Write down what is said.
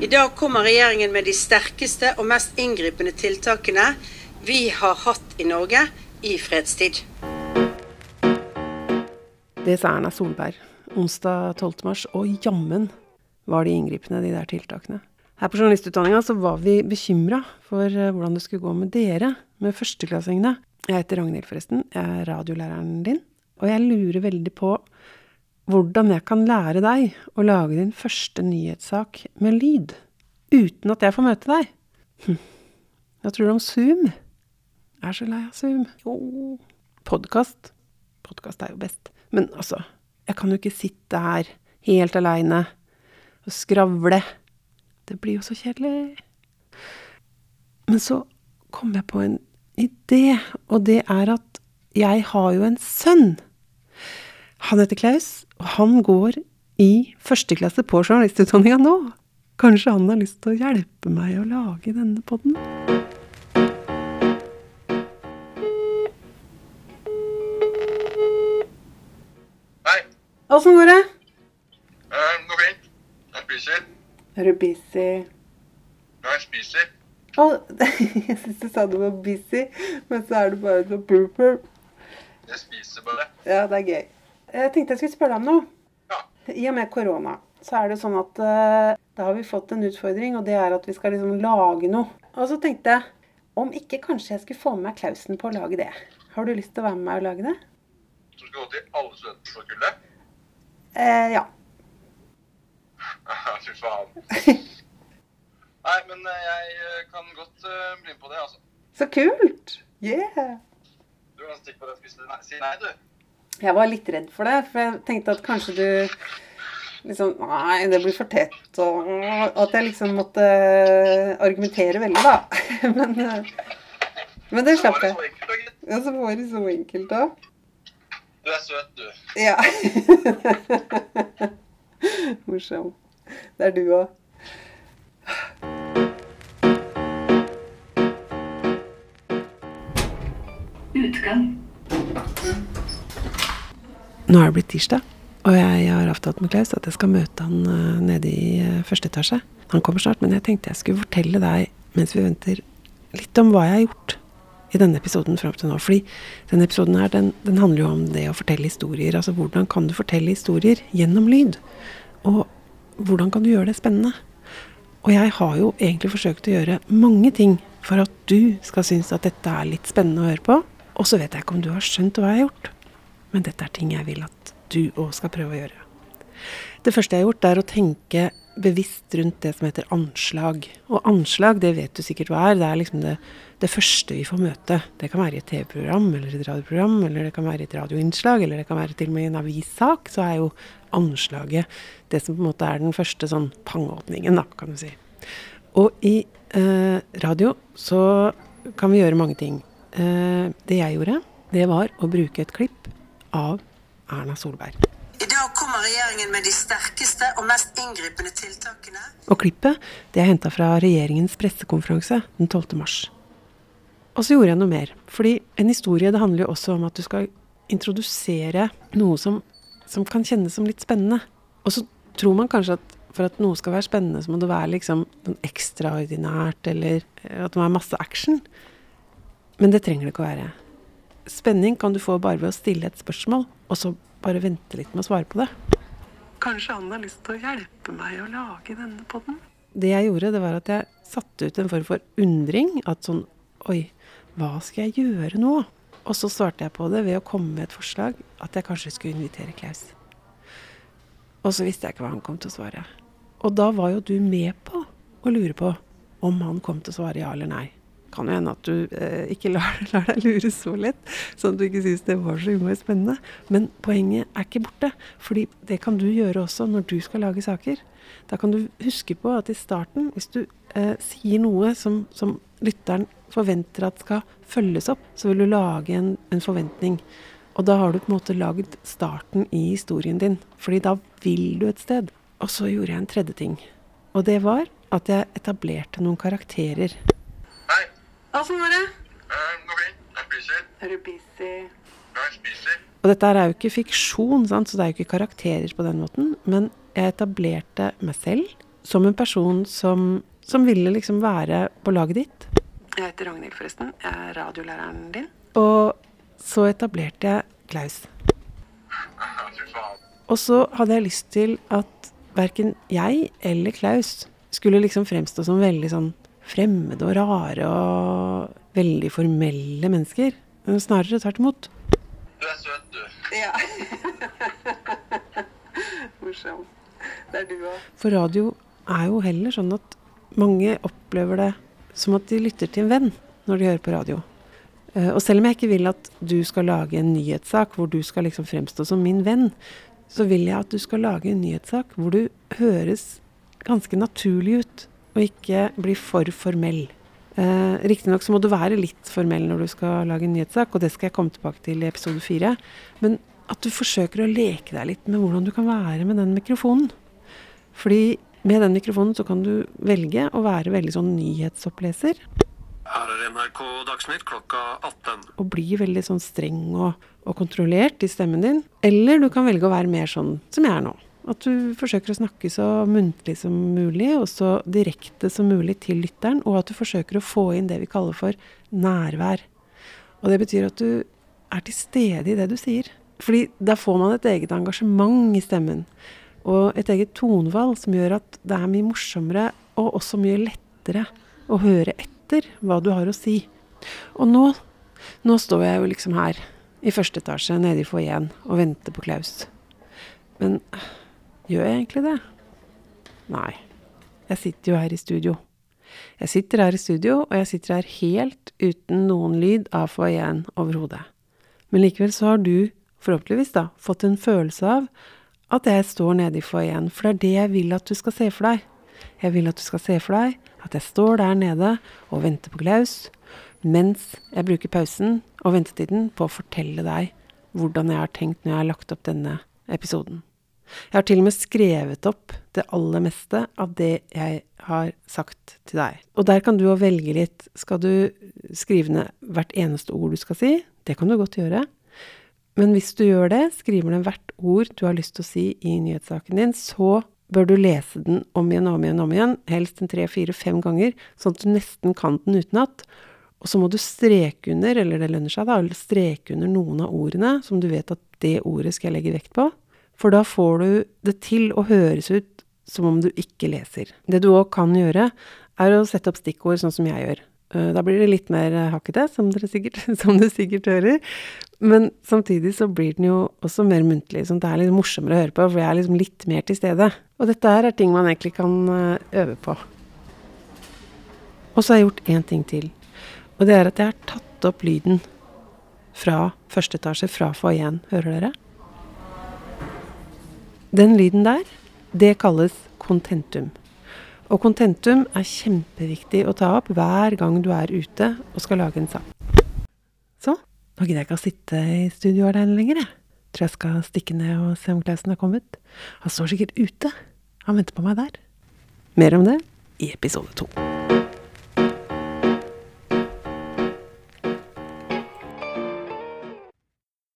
I dag kommer regjeringen med de sterkeste og mest inngripende tiltakene vi har hatt i Norge i fredstid. Det sa Erna Solberg onsdag 12. mars, og jammen var de inngripende, de der tiltakene. Her på journalistutdanninga så var vi bekymra for eh, hvordan det skulle gå med dere, med førsteklassingene. Jeg heter Ragnhild, forresten. Jeg er radiolæreren din. Og jeg lurer veldig på hvordan jeg kan lære deg å lage din første nyhetssak med lyd, uten at jeg får møte deg. Hm. Hva tror du om Zoom? Jeg er så lei av Zoom. Jo, podkast. Podkast er jo best. Men altså, jeg kan jo ikke sitte her helt aleine og skravle. Det blir jo så kjedelig. Men så kom jeg på en idé, og det er at jeg har jo en sønn. Han heter Klaus, og han går i første klasse på journalistutdanninga nå. Kanskje han har lyst til å hjelpe meg å lage denne podden? Hei. Åssen går det? Uh, går fint. Jeg spiser. Er du busy? Ja, jeg spiser. Oh, jeg syns du sa du var busy, men så er du bare så pooper. Jeg spiser bare. Ja, det er gøy. Jeg tenkte jeg skulle spørre deg om noe. Ja. I og med korona så er det sånn at eh, da har vi fått en utfordring, og det er at vi skal liksom lage noe. Og så tenkte jeg om ikke kanskje jeg skulle få med meg Klausen på å lage det. Har du lyst til å være med meg og lage det? Som skal gå til alle studenter på kullet. Eh, ja. Fy faen. Nei, men eh, jeg eh, kan godt bli med på det, altså. Så kult! Yeah! Du på. Si nei, du. Jeg var litt redd for det, for jeg tenkte at kanskje du liksom Nei, det blir for tett. Og at jeg liksom måtte argumentere veldig, da. Men, eh, men det slapp jeg. Ja, så var det så enkelt, da. Du er søt, du. Ja. Morsom. Det er du òg. Nå er det blitt tirsdag, og jeg har avtalt med Klaus at jeg skal møte han eh, nede i eh, første etasje. Han kommer snart, men jeg tenkte jeg skulle fortelle deg, mens vi venter, litt om hva jeg har gjort i denne episoden fram til nå. Fordi denne episoden her, den, den handler jo om det å fortelle historier. Altså hvordan kan du fortelle historier gjennom lyd? Og hvordan kan du gjøre det spennende? Og jeg har jo egentlig forsøkt å gjøre mange ting for at du skal synes at dette er litt spennende å høre på. Og så vet jeg ikke om du har skjønt hva jeg har gjort. Men dette er ting jeg vil at du òg skal prøve å gjøre. Det første jeg har gjort, er å tenke bevisst rundt det som heter anslag. Og anslag, det vet du sikkert hva er. Det er liksom det, det første vi får møte. Det kan være i et TV-program eller et radioprogram, eller det kan være i et radioinnslag, eller det kan være til og med i en avissak. Så er jo anslaget det som på en måte er den første sånn pangåpningen, da, kan du si. Og i eh, radio så kan vi gjøre mange ting. Eh, det jeg gjorde, det var å bruke et klipp av Erna Solberg. I dag kommer regjeringen med de sterkeste og mest inngripende tiltakene. Og klippet det er henta fra regjeringens pressekonferanse den 12. mars. Og så gjorde jeg noe mer. Fordi en historie det handler jo også om at du skal introdusere noe som, som kan kjennes som litt spennende. Og så tror man kanskje at for at noe skal være spennende, så må det være liksom noe ekstraordinært, eller eh, at det må være masse action. Men det trenger det ikke å være. Spenning kan du få bare ved å stille et spørsmål, og så bare vente litt med å svare på det. Kanskje han har lyst til å hjelpe meg å lage denne podden? Det jeg gjorde, det var at jeg satte ut en form for undring. At sånn Oi, hva skal jeg gjøre nå? Og så svarte jeg på det ved å komme med et forslag at jeg kanskje skulle invitere Klaus. Og så visste jeg ikke hva han kom til å svare. Og da var jo du med på å lure på om han kom til å svare ja eller nei. Kan jo hende at du eh, ikke lar, lar deg lure så lett, sånn at du ikke syns det var så innmari spennende. Men poenget er ikke borte, fordi det kan du gjøre også når du skal lage saker. Da kan du huske på at i starten, hvis du eh, sier noe som, som lytteren forventer at skal følges opp, så vil du lage en, en forventning. Og da har du på en måte lagd starten i historien din, fordi da vil du et sted. Og så gjorde jeg en tredje ting, og det var at jeg etablerte noen karakterer. Åssen var det? Går fint. Jeg spiser. Er du busy? Ja, jeg spiser. Og dette er jo ikke fiksjon, sant? så det er jo ikke karakterer på den måten. Men jeg etablerte meg selv som en person som, som ville liksom være på laget ditt. Jeg heter Ragnhild, forresten. Jeg er radiolæreren din. Og så etablerte jeg Klaus. Og så hadde jeg lyst til at verken jeg eller Klaus skulle liksom fremstå som veldig sånn fremmede og rare og veldig formelle mennesker. Men Snarere tvert imot. Du er søt, du. Ja. Morsom. Det er du òg. For radio er jo heller sånn at mange opplever det som at de lytter til en venn når de hører på radio. Eh, Og selv om jeg ikke vil at du skal lage en nyhetssak hvor du skal liksom fremstå som min venn, så vil jeg at du skal lage en nyhetssak hvor du høres ganske naturlig ut, og ikke bli for formell. Eh, Riktignok så må du være litt formell når du skal lage en nyhetssak, og det skal jeg komme tilbake til i episode fire. Men at du forsøker å leke deg litt med hvordan du kan være med den mikrofonen. Fordi med den mikrofonen så kan du velge å være veldig sånn nyhetsoppleser. Her er NRK Dagsnytt klokka 18. og bli veldig sånn streng og, og kontrollert i stemmen din. Eller du kan velge å være mer sånn som jeg er nå. At du forsøker å snakke så muntlig som mulig, og så direkte som mulig til lytteren. Og at du forsøker å få inn det vi kaller for nærvær. Og det betyr at du er til stede i det du sier. Fordi da får man et eget engasjement i stemmen. Og et eget tonvalg som gjør at det er mye morsommere og også mye lettere å høre etter hva du har å si. Og nå, nå står jeg jo liksom her i første etasje nede i foajeen og venter på Klaus. Men gjør jeg egentlig det? Nei. Jeg sitter jo her i studio. Jeg sitter her i studio, og jeg sitter her helt uten noen lyd av foajeen overhodet. Men likevel så har du, forhåpentligvis da, fått en følelse av at jeg står nede i foajeen, for det er det jeg vil at du skal se for deg. Jeg vil at du skal se for deg at jeg står der nede og venter på Klaus, mens jeg bruker pausen og ventetiden på å fortelle deg hvordan jeg har tenkt når jeg har lagt opp denne episoden. Jeg har til og med skrevet opp det aller meste av det jeg har sagt til deg. Og der kan du jo velge litt. Skal du skrive ned hvert eneste ord du skal si? Det kan du godt gjøre. Men hvis du gjør det, skriver ned hvert ord du har lyst til å si i nyhetssaken din, så bør du lese den om igjen og om igjen, om igjen, helst en tre, fire, fem ganger, sånn at du nesten kan den utenat. Og så må du streke under, eller det lønner seg da, streke under noen av ordene som du vet at det ordet skal jeg legge vekt på. For da får du det til å høres ut som om du ikke leser. Det du òg kan gjøre, er å sette opp stikkord sånn som jeg gjør. Eh, Da blir det litt mer eh, hakkete, som, sikkert, som du sikkert hører. Men samtidig så blir den jo også mer muntlig, sånn at det er litt morsommere å høre på, for jeg er liksom litt mer til stede. Og dette her er ting man egentlig kan eh, øve på. Og så har jeg gjort én ting til. Og det er at jeg har tatt opp lyden fra første etasje, fra foajeen. Hører dere? Den lyden der, det kalles kontentum. Og kontentum er kjempeviktig å ta opp hver gang du er ute og skal lage en sang. Så, nå gidder jeg ikke å sitte i studio alene lenger, jeg. Tror jeg skal stikke ned og se om Klausen har kommet. Han står sikkert ute. Han venter på meg der. Mer om det i episode to.